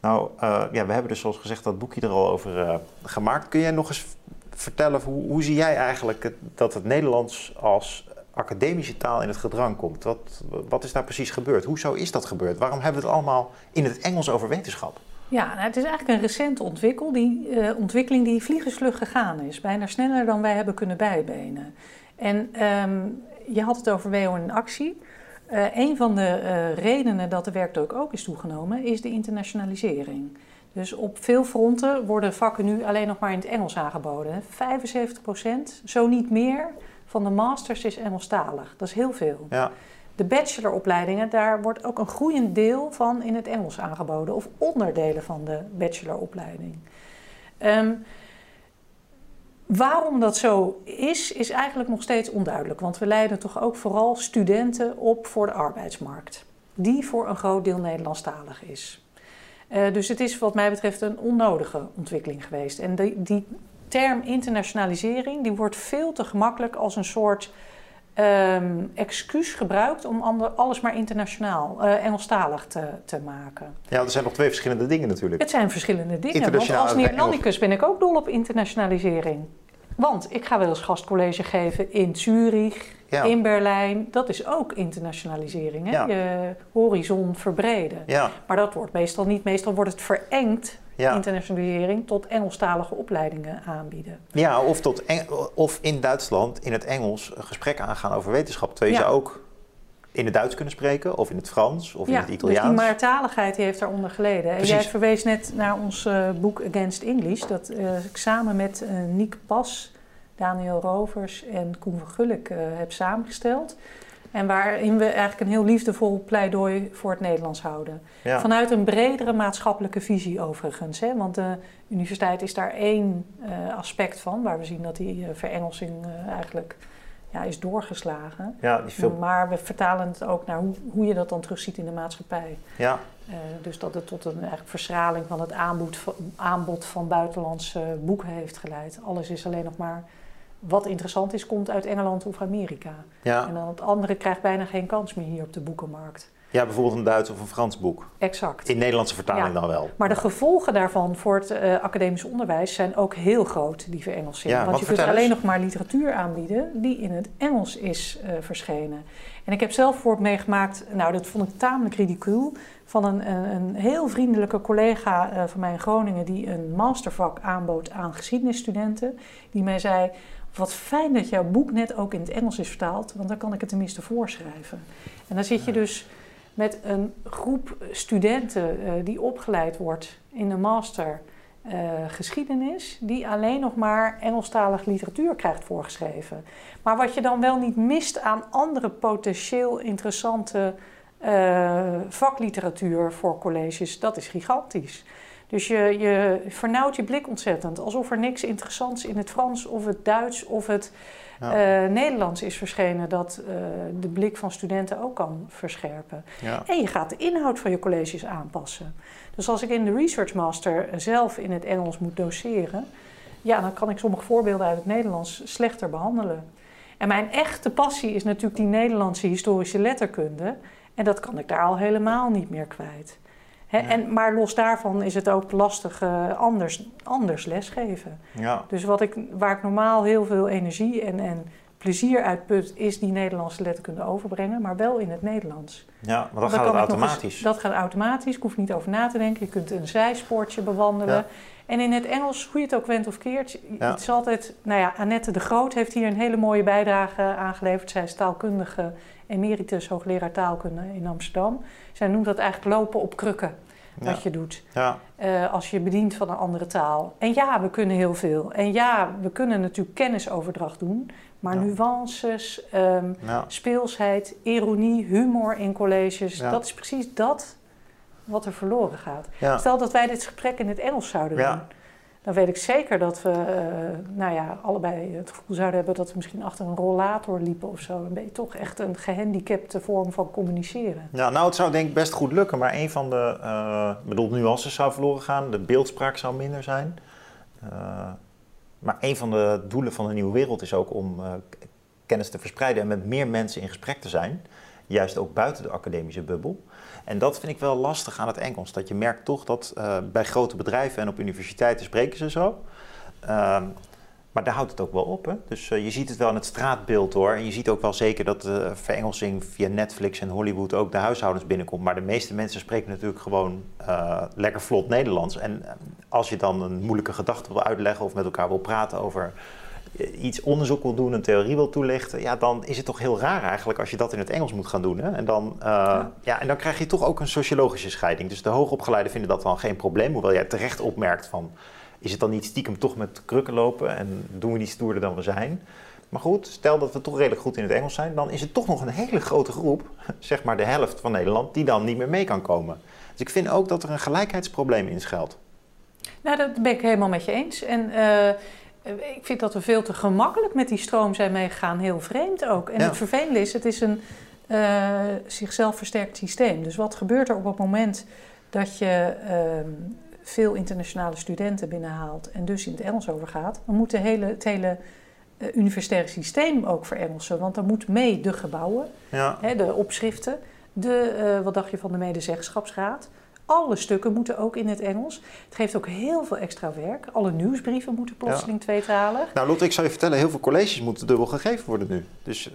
Nou, uh, ja, we hebben dus zoals gezegd dat boekje er al over uh, gemaakt. Kun jij nog eens vertellen, hoe, hoe zie jij eigenlijk dat het Nederlands als academische taal in het gedrang komt? Wat, wat is daar precies gebeurd? Hoezo is dat gebeurd? Waarom hebben we het allemaal in het Engels over wetenschap? Ja, nou, het is eigenlijk een recente die, uh, ontwikkeling die vliegensvlug gegaan is. Bijna sneller dan wij hebben kunnen bijbenen. En um, je had het over WO in actie. Uh, een van de uh, redenen dat de werkdruk ook is toegenomen, is de internationalisering. Dus op veel fronten worden vakken nu alleen nog maar in het Engels aangeboden. 75%, zo niet meer, van de masters is Engelstalig. Dat is heel veel. Ja. De bacheloropleidingen, daar wordt ook een groeiend deel van in het Engels aangeboden. Of onderdelen van de bacheloropleiding. Um, Waarom dat zo is, is eigenlijk nog steeds onduidelijk. Want we leiden toch ook vooral studenten op voor de arbeidsmarkt, die voor een groot deel Nederlandstalig is. Uh, dus het is wat mij betreft een onnodige ontwikkeling geweest. En die, die term internationalisering die wordt veel te gemakkelijk als een soort um, excuus gebruikt om ander, alles maar internationaal, uh, Engelstalig te, te maken. Ja, er zijn nog twee verschillende dingen natuurlijk. Het zijn verschillende dingen. Want als Nederlandicus ben ik ook dol op internationalisering. Want ik ga wel eens gastcollege geven in Zurich, in Berlijn. Dat is ook internationalisering. Hè? Je horizon verbreden. Ja. Maar dat wordt meestal niet. Meestal wordt het verengd Ja. internationalisering tot Engelstalige opleidingen aanbieden. Ja, of, tot Eng- of in Duitsland in het Engels een gesprek aangaan over wetenschap. Terwijl je Ja. zou ook in het Duits kunnen spreken, of in het Frans, of in het dus Italiaans. die meertaligheid die heeft daaronder geleden. En Precies. jij verwees net naar ons eh, boek Against English, dat eh, ik samen met eh Niek Pas, Daniel Rovers en Koen van Gulik heb samengesteld. En waarin we eigenlijk een heel liefdevol pleidooi voor het Nederlands houden. ja. Vanuit een bredere maatschappelijke visie overigens. Hè? Want de universiteit is daar één eh, aspect van, waar we zien dat die eh, verengelsing eh, eigenlijk ja, is doorgeslagen. ja, die Maar we vertalen het ook naar hoe, hoe je dat dan terugziet in de maatschappij. ja, dus dat het tot een eigenlijk verschraling van het aanbod van, aanbod van buitenlandse boeken heeft geleid. Alles is alleen nog maar wat interessant is, komt uit Engeland of Amerika. ja. En dan het andere krijgt bijna geen kans meer hier op de boekenmarkt. ja, bijvoorbeeld een Duits of een Frans boek. Exact. In Nederlandse vertaling Ja. dan wel. Maar de gevolgen daarvan voor het eh, academisch onderwijs zijn ook heel groot, die verengelsing. Ja, Want je kunt alleen nog maar literatuur aanbieden die in het Engels is eh, verschenen. En ik heb zelf voor meegemaakt, nou dat vond ik tamelijk ridicuul, van een, een, een heel vriendelijke collega eh, van mij in Groningen die een mastervak aanbood aan geschiedenisstudenten. Die mij zei, wat fijn dat jouw boek net ook in het Engels is vertaald, want dan kan ik het tenminste voorschrijven. En dan zit je dus met een groep studenten eh, die opgeleid wordt in de master eh, geschiedenis, die alleen nog maar Engelstalige literatuur krijgt voorgeschreven. Maar wat je dan wel niet mist aan andere potentieel interessante eh, vakliteratuur voor colleges, dat is gigantisch. Dus je, je vernauwt je blik ontzettend, alsof er niks interessants in het Frans of het Duits of het Ja. eh, Nederlands is verschenen dat eh, de blik van studenten ook kan verscherpen. Ja. En je gaat de inhoud van je colleges aanpassen. Dus als ik in de Research Master zelf in het Engels moet doseren, ja, dan kan ik sommige voorbeelden uit het Nederlands slechter behandelen. En mijn echte passie is natuurlijk die Nederlandse historische letterkunde. En dat kan ik daar al helemaal niet meer kwijt. En, maar los daarvan is het ook lastig eh, anders, anders lesgeven. Ja. Dus wat ik, waar ik normaal heel veel energie en, en plezier uit put, is die Nederlandse letterkunde overbrengen, maar wel in het Nederlands. ja, maar dan gaat het eens- automatisch. dat gaat automatisch, ik hoef niet over na te denken. Je kunt een zijspoortje bewandelen. Ja. En in het Engels, hoe je het ook went of keert, Ja. het is altijd... Nou ja, Annette de Groot heeft hier een hele mooie bijdrage aangeleverd. Zij is taalkundige, emeritus hoogleraar taalkunde in Amsterdam. Zij noemt dat eigenlijk lopen op krukken, Ja. wat je doet. Ja. eh, als je bedient van een andere taal. En ja, we kunnen heel veel. En ja, we kunnen natuurlijk kennisoverdracht doen. Maar Ja. nuances, ehm, speelsheid, ironie, humor in colleges. Dat is precies dat wat er verloren gaat. Stel dat wij dit gesprek in het Engels zouden Ja. doen. Dan weet ik zeker dat we eh, nou ja, allebei het gevoel zouden hebben dat we misschien achter een rollator liepen of zo. Dan ben je toch echt een gehandicapte vorm van communiceren. Ja, nou, het zou denk ik best goed lukken, maar een van de, ik bedoel, nuances zou verloren gaan, de beeldspraak zou minder zijn. Eh, maar een van de doelen van de nieuwe wereld is ook om kennis te verspreiden en met meer mensen in gesprek te zijn, juist ook buiten de academische bubbel. En dat vind ik wel lastig aan het Engels, dat je merkt toch dat eh, bij grote bedrijven en op universiteiten spreken ze zo. Ehm, maar daar houdt het ook wel op. Hè? Dus eh, je ziet het wel in het straatbeeld hoor. En je ziet ook wel zeker dat de verengelsing via Netflix en Hollywood ook de huishoudens binnenkomt. Maar de meeste mensen spreken natuurlijk gewoon eh, lekker vlot Nederlands. En eh, als je dan een moeilijke gedachte wil uitleggen of met elkaar wil praten over eh, iets onderzoek wil doen, een theorie wil toelichten, ja, dan is het toch heel raar eigenlijk als je dat in het Engels moet gaan doen. Hè? En, dan, eh, ja. Ja. en dan krijg je toch ook een sociologische scheiding. Dus de hoogopgeleiden vinden dat dan geen probleem, hoewel jij terecht opmerkt van is het dan niet stiekem toch met krukken lopen en doen we niet stoerder dan we zijn? Maar goed, stel dat we toch redelijk goed in het Engels zijn, dan is het toch nog een hele grote groep, zeg maar de helft van Nederland, die dan niet meer mee kan komen. Dus ik vind ook dat er een gelijkheidsprobleem in schuilt. Nou, dat ben ik helemaal met je eens. En eh, ik vind dat we veel te gemakkelijk met die stroom zijn meegegaan. Heel vreemd ook. En Ja. het vervelende is, het is een eh, zichzelf versterkt systeem. Dus wat gebeurt er op het moment dat je ehm, veel internationale studenten binnenhaalt en dus in het Engels overgaat? Dan moet de hele, het hele eh, universitaire systeem ook verengelsen. Want dan moet mee de gebouwen, Ja, hè, de opschriften, de, eh, wat dacht je van de medezeggenschapsraad, Alle stukken moeten ook in het Engels. Het geeft ook heel veel extra werk. Alle nieuwsbrieven moeten plotseling tweetalig. Nou Lotte, ik zal je vertellen, heel veel colleges moeten dubbel gegeven worden nu. Dus uh,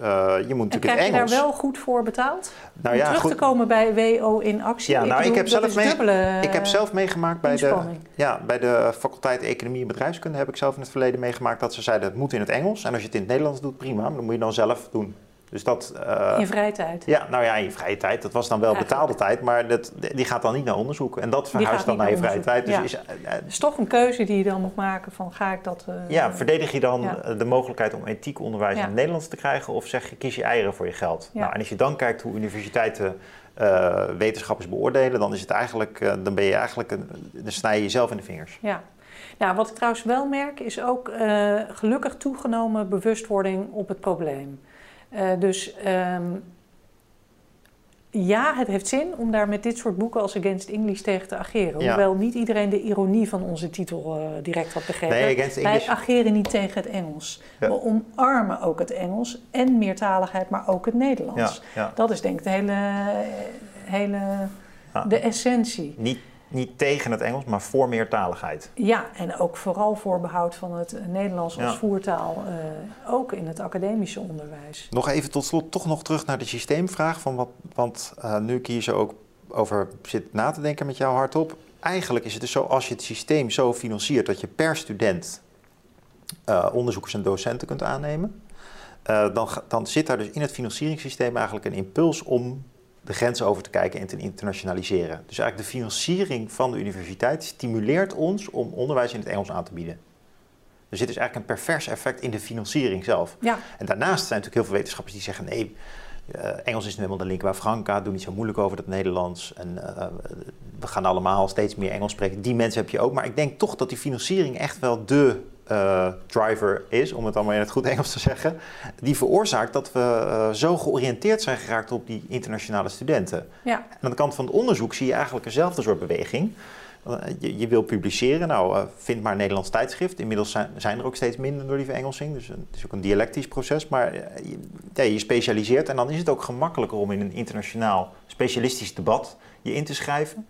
je moet natuurlijk krijg het Engels... je daar wel goed voor betaald? Nou, Om ja, terug goed. te komen bij WO in actie? Ja, nou, ik, heb, zelf mee, dubbele, ik heb zelf meegemaakt bij de, ja, bij de faculteit Economie en Bedrijfskunde heb ik zelf in het verleden meegemaakt dat ze zeiden het moet in het Engels. En als je het in het Nederlands doet, prima, maar dan moet je dan zelf doen. Dus dat, uh, in vrije tijd? Ja, nou ja, in je vrije tijd. Dat was dan wel Eigenlijk. betaalde tijd, maar dat, die gaat dan niet naar onderzoek. En dat verhuist dan naar je vrije tijd. Dus is, uh, Het is toch een keuze die je dan moet maken van ga ik dat... Uh, ja, verdedig je dan ja. de mogelijkheid om ethiek onderwijs Ja. in het Nederlands te krijgen of zeg je kies je eieren voor je geld? Nou, en als je dan kijkt hoe universiteiten wetenschappers beoordelen, dan is het eigenlijk, dan ben je eigenlijk, een, dan snij je jezelf in de vingers. Ja. Nou, wat ik trouwens wel merk is ook uh, gelukkig toegenomen bewustwording op het probleem. Uh, dus um, ja, het heeft zin om daar met dit soort boeken als Against English tegen te ageren. Ja. Hoewel niet iedereen de ironie van onze titel uh, direct had begrepen. Nee, Against English... Wij ageren niet tegen het Engels. Ja. We omarmen ook het Engels en meertaligheid, maar ook het Nederlands. Ja. Dat is denk ik de hele, hele de essentie. Niet, niet tegen het Engels, maar voor meertaligheid. Ja, en ook vooral voor behoud van het Nederlands als Ja. voertaal, uh, ook in het academische onderwijs. Nog even tot slot toch nog terug naar de systeemvraag. Van wat, want uh, nu ik hier zo ook over zit na te denken met jou hardop. Eigenlijk is het dus zo, als je het systeem zo financiert dat je per student uh, onderzoekers en docenten kunt aannemen. Uh, dan, dan zit daar dus in het financieringssysteem eigenlijk een impuls om de grenzen over te kijken en te internationaliseren. Dus eigenlijk de financiering van de universiteit stimuleert ons om onderwijs in het Engels aan te bieden. Er zit dus eigenlijk een pervers effect in de financiering zelf. Ja. En daarnaast zijn natuurlijk heel veel wetenschappers die zeggen: nee, uh, Engels is nu helemaal de lingua franca, doe niet zo moeilijk over het Nederlands. En uh, we gaan allemaal steeds meer Engels spreken. Die mensen heb je ook. Maar ik denk toch dat die financiering echt wel de uh, driver is, om het allemaal in het goed Engels te zeggen, die veroorzaakt dat we uh, zo georiënteerd zijn geraakt op die internationale studenten. Ja. En aan de kant van het onderzoek zie je eigenlijk eenzelfde soort beweging. Uh, je, je, wil publiceren, nou vind maar een Nederlands tijdschrift. Inmiddels zijn, zijn, er ook steeds minder door die verengelsing, dus het is ook een dialectisch proces. Maar je, ja, je specialiseert en dan is het ook gemakkelijker om in een internationaal specialistisch debat je in te schrijven.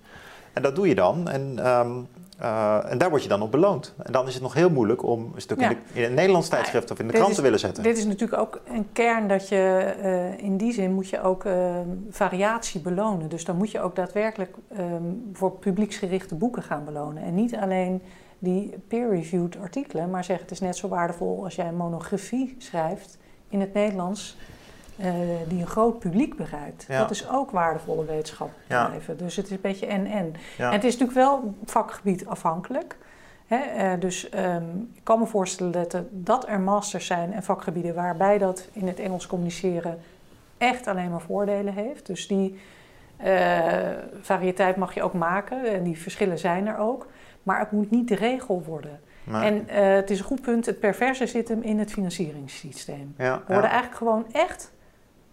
En dat doe je dan. En um, uh, en daar word je dan op beloond. En dan is het nog heel moeilijk om een stuk Ja. in, de, in een Nederlands tijdschrift of in de krant is- te willen zetten. Dit is natuurlijk ook een kern dat je eh, in die zin moet je ook eh, variatie belonen. Dus dan moet je ook daadwerkelijk eh, voor publieksgerichte boeken gaan belonen. En niet alleen die peer-reviewed artikelen, maar zeg het is net zo waardevol als jij een monografie schrijft in het Nederlands. Eh, die een groot publiek bereikt. Ja. Dat is ook waardevolle wetenschap blijven. Dus het is een beetje en-en. En het is natuurlijk wel vakgebied afhankelijk. Hè? eh, dus ehm, ik kan me voorstellen dat er, dat er masters zijn en vakgebieden waarbij dat in het Engels communiceren echt alleen maar voordelen heeft. Dus die eh, variëteit mag je ook maken en die verschillen zijn er ook. Maar het moet niet de regel worden. Maar- En het is een goed punt, het perverse zit hem in het financieringssysteem. ja, We worden ja. eigenlijk gewoon echt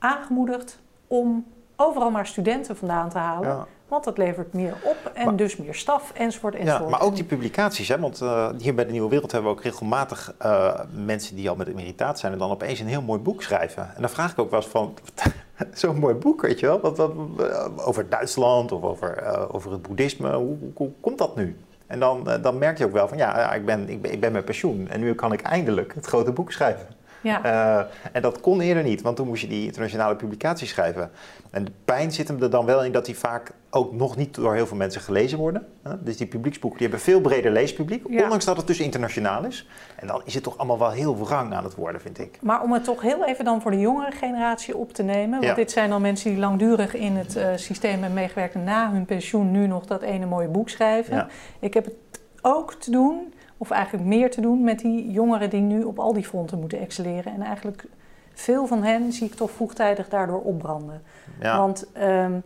aangemoedigd om overal maar studenten vandaan te halen. Ja. Want dat levert meer op en Maar- dus meer staf enzovoort Ja, enzovoort. maar ook die publicaties, hè, want eh, hier bij de Nieuwe Wereld hebben we ook regelmatig eh, mensen die al met emeritaat zijn en dan opeens een heel mooi boek schrijven. En dan vraag ik ook wel eens van, zo'n mooi boek, weet je wel, wat, wat, eh, over Duitsland of over, over het boeddhisme, hoe, hoe, hoe komt dat nu? En dan, dan merk je ook wel van, ja, ja, ik ben, ik, ben, ik ben met pensioen en nu kan ik eindelijk het grote boek schrijven. Ja. Eh, en dat kon eerder niet, want toen moest je die internationale publicatie schrijven. En de pijn zit hem er dan wel in dat die vaak ook nog niet door heel veel mensen gelezen worden. Dus die publieksboeken die hebben veel breder leespubliek, Ja. ondanks dat het dus internationaal is. En dan is het toch allemaal wel heel wrang aan het worden, vind ik. Maar om het toch heel even dan voor de jongere generatie op te nemen. Want Ja. dit zijn dan mensen die langdurig in het eh, systeem hebben meegewerkt en na hun pensioen nu nog dat ene mooie boek schrijven. Ik heb het ook te doen, of eigenlijk meer te doen, met die jongeren die nu op al die fronten moeten excelleren. En eigenlijk veel van hen zie ik toch vroegtijdig daardoor opbranden. Ja, Want ehm,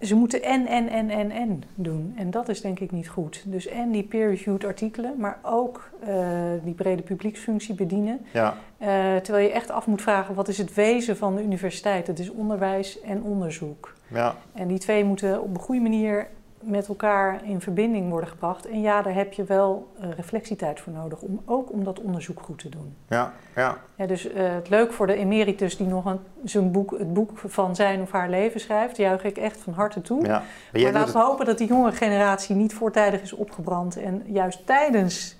ze moeten en, en, en, en, en doen. En dat is denk ik niet goed. Dus en die peer-reviewed artikelen, maar ook eh, die brede publieksfunctie bedienen. ja, Eh, terwijl je echt af moet vragen, wat is het wezen van de universiteit? Het is onderwijs en onderzoek. ja, En die twee moeten op een goede manier met elkaar in verbinding worden gebracht. En ja, daar heb je wel uh, reflectietijd voor nodig, om, ook om dat onderzoek goed te doen. Ja, ja. ja dus uh, het leuk voor de emeritus die nog een, zijn boek, het boek van zijn of haar leven schrijft, juich ik echt van harte toe. Ja. Maar, maar laten we hopen dat die jonge generatie niet voortijdig is opgebrand en juist tijdens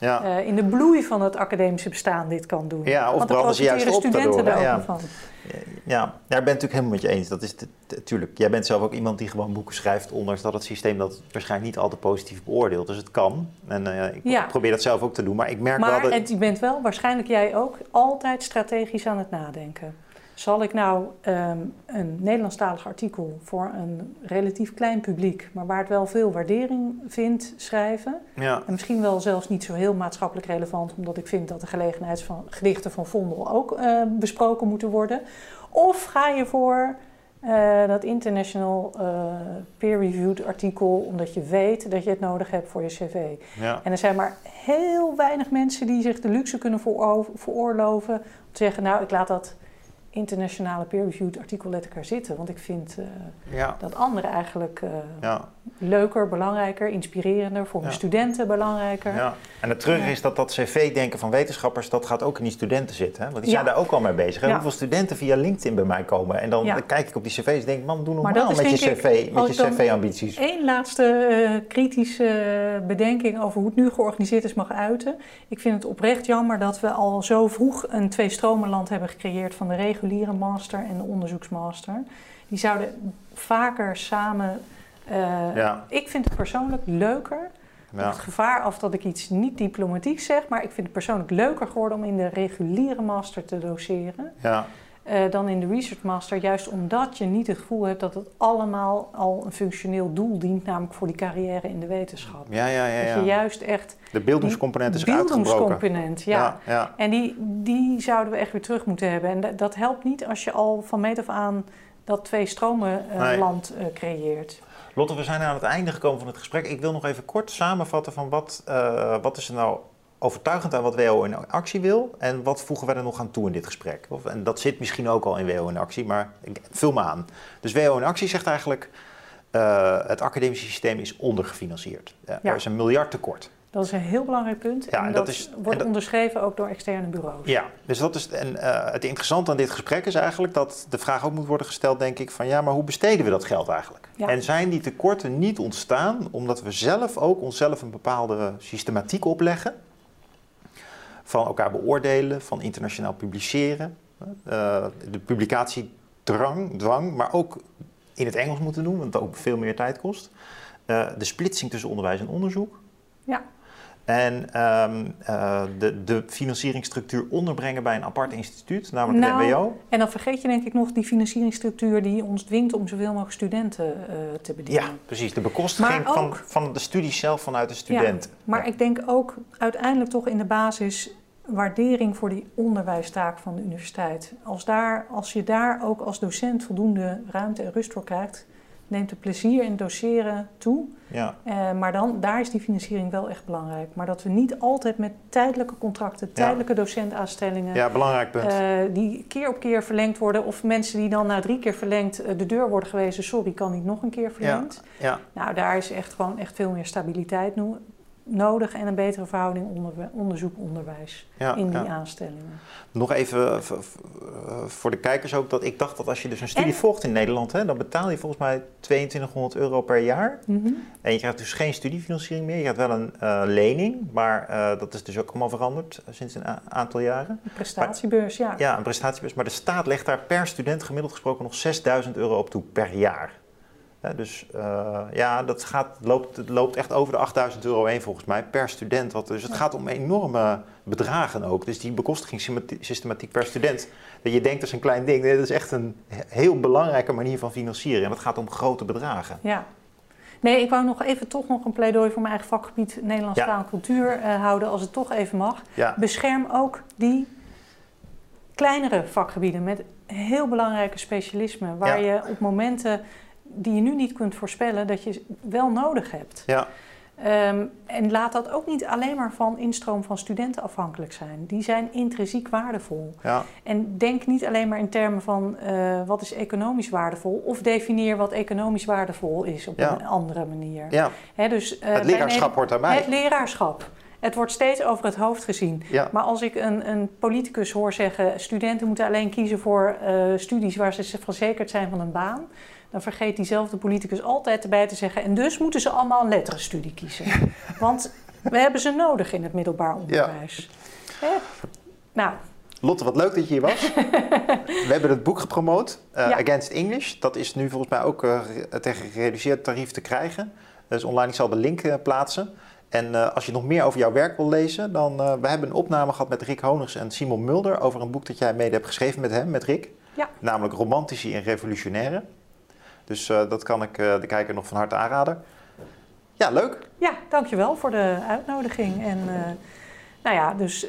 ja. Uh, in de bloei van het academische bestaan dit kan doen. Ja, of branden ze juist op studenten daardoor. Ja. Van. Ja, daar ben ik natuurlijk helemaal met je eens. Dat is natuurlijk. Jij bent zelf ook iemand die gewoon boeken schrijft, ondanks dat het systeem dat waarschijnlijk niet altijd positief beoordeelt. Dus het kan. En uh, ik ja. probeer dat zelf ook te doen. Maar ik merk maar, wel dat. En je bent wel, waarschijnlijk jij ook, altijd strategisch aan het nadenken. Zal ik nou um, een Nederlandstalig artikel voor een relatief klein publiek, maar waar het wel veel waardering vindt, schrijven? Ja. En misschien wel zelfs niet zo heel maatschappelijk relevant, omdat ik vind dat de gelegenheidsgedichten van Vondel ook uh, besproken moeten worden. Of ga je voor uh, dat international uh, peer-reviewed artikel, omdat je weet dat je het nodig hebt voor je cv. Ja. En er zijn maar heel weinig mensen die zich de luxe kunnen veroorloven om te zeggen, nou ik laat dat internationale peer-reviewed artikel let elkaar zitten. Want ik vind uh, dat andere eigenlijk uh, ja. leuker, belangrijker, inspirerender, voor mijn studenten belangrijker. Ja. En het terug is dat dat cv-denken van wetenschappers, dat gaat ook in die studenten zitten. Hè? Want die zijn daar ook al mee bezig. Hè? Hoeveel studenten via LinkedIn bij mij komen. En dan, kijk ik op die cv's en denk man, doe normaal met je cv, met je cv-ambities. Eén laatste uh, kritische bedenking over hoe het nu georganiseerd is mag uiten. Ik vind het oprecht jammer dat we al zo vroeg een twee-stromenland hebben gecreëerd van de reguliere master en de onderzoeksmaster. Die zouden vaker samen. Uh, ja. Ik vind het persoonlijk leuker ja. het gevaar af dat ik iets niet diplomatiek zeg, maar ik vind het persoonlijk leuker geworden om in de reguliere master te doseren. Ja. Uh, dan in de research master, juist omdat je niet het gevoel hebt dat het allemaal al een functioneel doel dient, namelijk voor die carrière in de wetenschap. Ja, ja, ja. ja. Dat je juist echt. De beeldingscomponent is beeldingscomponent, ja. ja. ja. En die, die zouden we echt weer terug moeten hebben. En dat helpt niet als je al van meet af aan dat twee stromen uh, nee. land uh, creëert. Lotte, we zijn aan het einde gekomen van het gesprek. Ik wil nog even kort samenvatten van wat, uh, wat is er nou overtuigend aan wat WO in actie wil en wat voegen we er nog aan toe in dit gesprek. Of, en dat zit misschien ook al in WO in actie, maar ik, vul me aan. Dus WO in actie zegt eigenlijk, uh, het academische systeem is ondergefinancierd. Uh, ja. Er is een miljard tekort. Dat is een heel belangrijk punt. Ja, en, en dat, dat, is, wordt en dat, onderschreven ook door externe bureaus. Ja, dus dat is. En uh, het interessante aan dit gesprek is eigenlijk dat de vraag ook moet worden gesteld, denk ik, van ja, maar hoe besteden we dat geld eigenlijk? Ja. En zijn die tekorten niet ontstaan omdat we zelf ook onszelf een bepaalde systematiek opleggen? Van elkaar beoordelen, van internationaal publiceren, uh, de publicatiedrang, dwang, maar ook in het Engels moeten doen, want dat ook veel meer tijd kost. Uh, de splitsing tussen onderwijs en onderzoek. Ja. En um, uh, de, de financieringsstructuur onderbrengen bij een apart instituut, namelijk nou, het MBO. En dan vergeet je denk ik nog die financieringsstructuur die ons dwingt om zoveel mogelijk studenten uh, te bedienen. Ja, precies. De bekostiging ook, van, van de studie zelf vanuit de student. Ja, maar ja. ik denk ook uiteindelijk toch in de basis waardering voor die onderwijstaak van de universiteit. Als, daar, als je daar ook als docent voldoende ruimte en rust voor krijgt, neemt het plezier in doseren toe. Ja. Uh, maar dan, daar is die financiering wel echt belangrijk. Maar dat we niet altijd met tijdelijke contracten, tijdelijke ja. docentaanstellingen... Ja, belangrijk punt. Uh, die keer op keer verlengd worden. Of mensen die dan na drie keer verlengd uh, de deur worden gewezen... sorry, kan niet nog een keer verlengd. Ja. Ja. Nou, daar is echt gewoon echt veel meer stabiliteit nodig en een betere verhouding onder, onderzoek-onderwijs ja, in die ja. aanstellingen. Nog even voor de kijkers ook, dat ik dacht dat als je dus een studie en? volgt in Nederland, hè, dan betaal je volgens mij 2200 euro per jaar. -hmm. En je krijgt dus geen studiefinanciering meer. Je krijgt wel een uh, lening, maar uh, dat is dus ook allemaal veranderd sinds een aantal jaren. Een prestatiebeurs, maar, ja. Ja, een prestatiebeurs. Maar de staat legt daar per student gemiddeld gesproken nog 6000 euro op toe per jaar. Ja, dus uh, ja, dat gaat, loopt, het loopt echt over de 8000 euro heen volgens mij per student. Wat, dus het ja. gaat om enorme bedragen ook. Dus die bekostigingssystematiek per student. Dat je denkt dat is een klein ding. Nee, dat is echt een heel belangrijke manier van financieren. En dat gaat om grote bedragen. Ja. Nee, ik wou nog even toch nog een pleidooi voor mijn eigen vakgebied Nederlands taal en cultuur uh, houden, als het toch even mag. Ja. Bescherm ook die kleinere vakgebieden met heel belangrijke specialismen, waar je op momenten die je nu niet kunt voorspellen, dat je wel nodig hebt. Ja. Ehm, en laat dat ook niet alleen maar van instroom van studenten afhankelijk zijn. Die zijn intrinsiek waardevol. Ja. En denk niet alleen maar in termen van uh, wat is economisch waardevol, of definieer wat economisch waardevol is op Ja. een andere manier. Ja. Dus, eh, Het leraarschap hoort daarbij. Het leraarschap. Het wordt steeds over het hoofd gezien. Ja. Maar als ik een, een politicus hoor zeggen: studenten moeten alleen kiezen voor eh, studies waar ze verzekerd zijn van een baan. Dan vergeet diezelfde politicus altijd erbij te zeggen: en dus moeten ze allemaal een letterenstudie kiezen. Want we hebben ze nodig in het middelbaar onderwijs. Hè? Nou, Lotte, wat leuk dat je hier was. We hebben het boek gepromoot, eh, Ja. Against English. Dat is nu volgens mij ook re- tegen gereduceerd tarief te krijgen. Dus online, ik zal de link eh, plaatsen. En als je nog meer over jouw werk wil lezen, dan... we hebben een opname gehad met Rick Honigs en Simon Mulder... over een boek dat jij mede hebt geschreven met hem, met Rick. Ja. Namelijk Romantici en Revolutionaire. Dus eh, dat kan ik eh, de kijker nog van harte aanraden. Ja, leuk. Ja, dankjewel voor de uitnodiging. En eh, nou ja, dus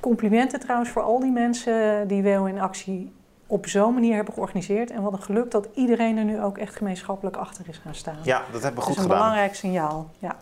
complimenten trouwens voor al die mensen die WO in actie op zo'n manier hebben georganiseerd. En wat een geluk dat iedereen er nu ook echt gemeenschappelijk achter is gaan staan. Ja, dat hebben we dat goed is een gedaan. belangrijk signaal. Ja.